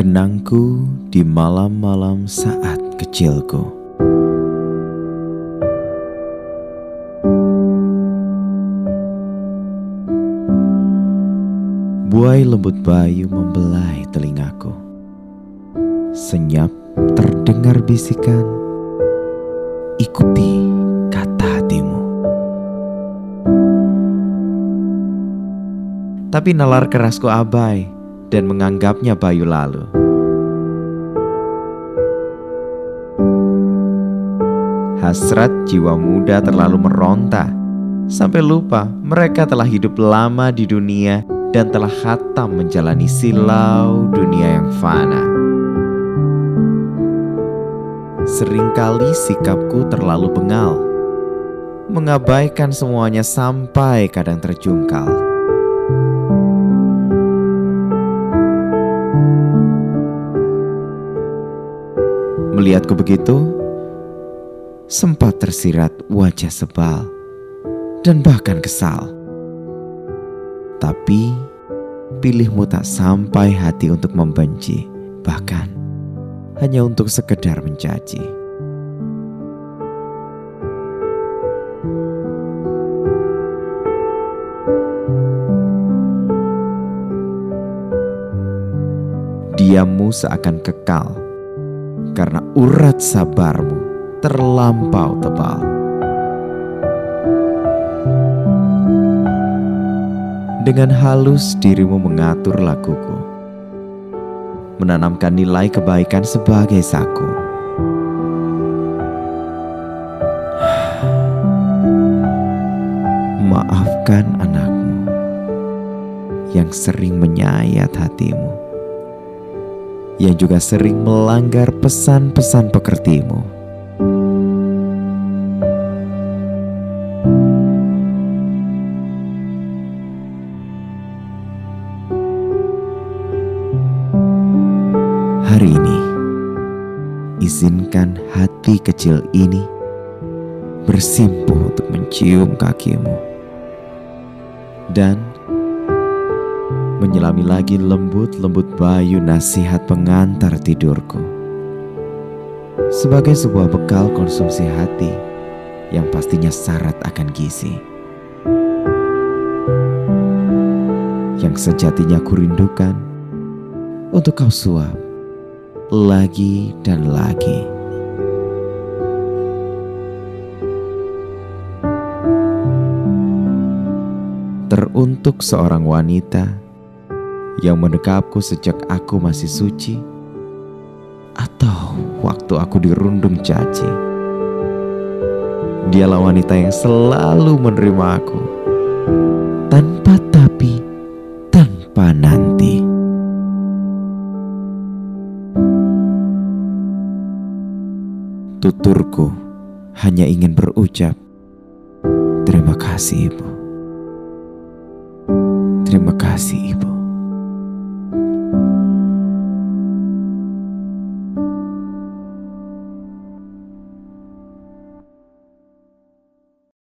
Kenangku di malam-malam saat kecilku. Buai lembut bayu membelai telingaku. Senyap terdengar bisikan, ikuti kata hatimu. Tapi nalar kerasku abai dan menganggapnya bayu lalu. Hasrat jiwa muda terlalu meronta sampai lupa mereka telah hidup lama di dunia dan telah hatam menjalani silau dunia yang fana. Seringkali sikapku terlalu bengal, mengabaikan semuanya sampai kadang terjungkal. Melihatku begitu, sempat tersirat wajah sebal dan bahkan kesal. Tapi pilihmu tak sampai hati untuk membenci, bahkan hanya untuk sekedar mencaci. Diammu seakan kekal karena urat sabarmu terlampau tebal. Dengan halus dirimu mengatur lakuku, menanamkan nilai kebaikan sebagai saku. Maafkan anakmu yang sering menyayat hatimu yang juga sering melanggar pesan-pesan pekertimu. Hari ini, izinkan hati kecil ini bersimpuh untuk mencium kakimu dan menyelami lagi lembut-lembut bayu nasihat pengantar tidurku. Sebagai sebuah bekal konsumsi hati yang pastinya syarat akan gizi. Yang sejatinya kurindukan untuk kau suap lagi dan lagi. Teruntuk seorang wanita yang mendekapku sejak aku masih suci, atau waktu aku dirundung caci. Dialah wanita yang selalu menerima aku tanpa tapi, tanpa nanti. Tuturku hanya ingin berucap, "Terima kasih, Ibu. Terima kasih, Ibu."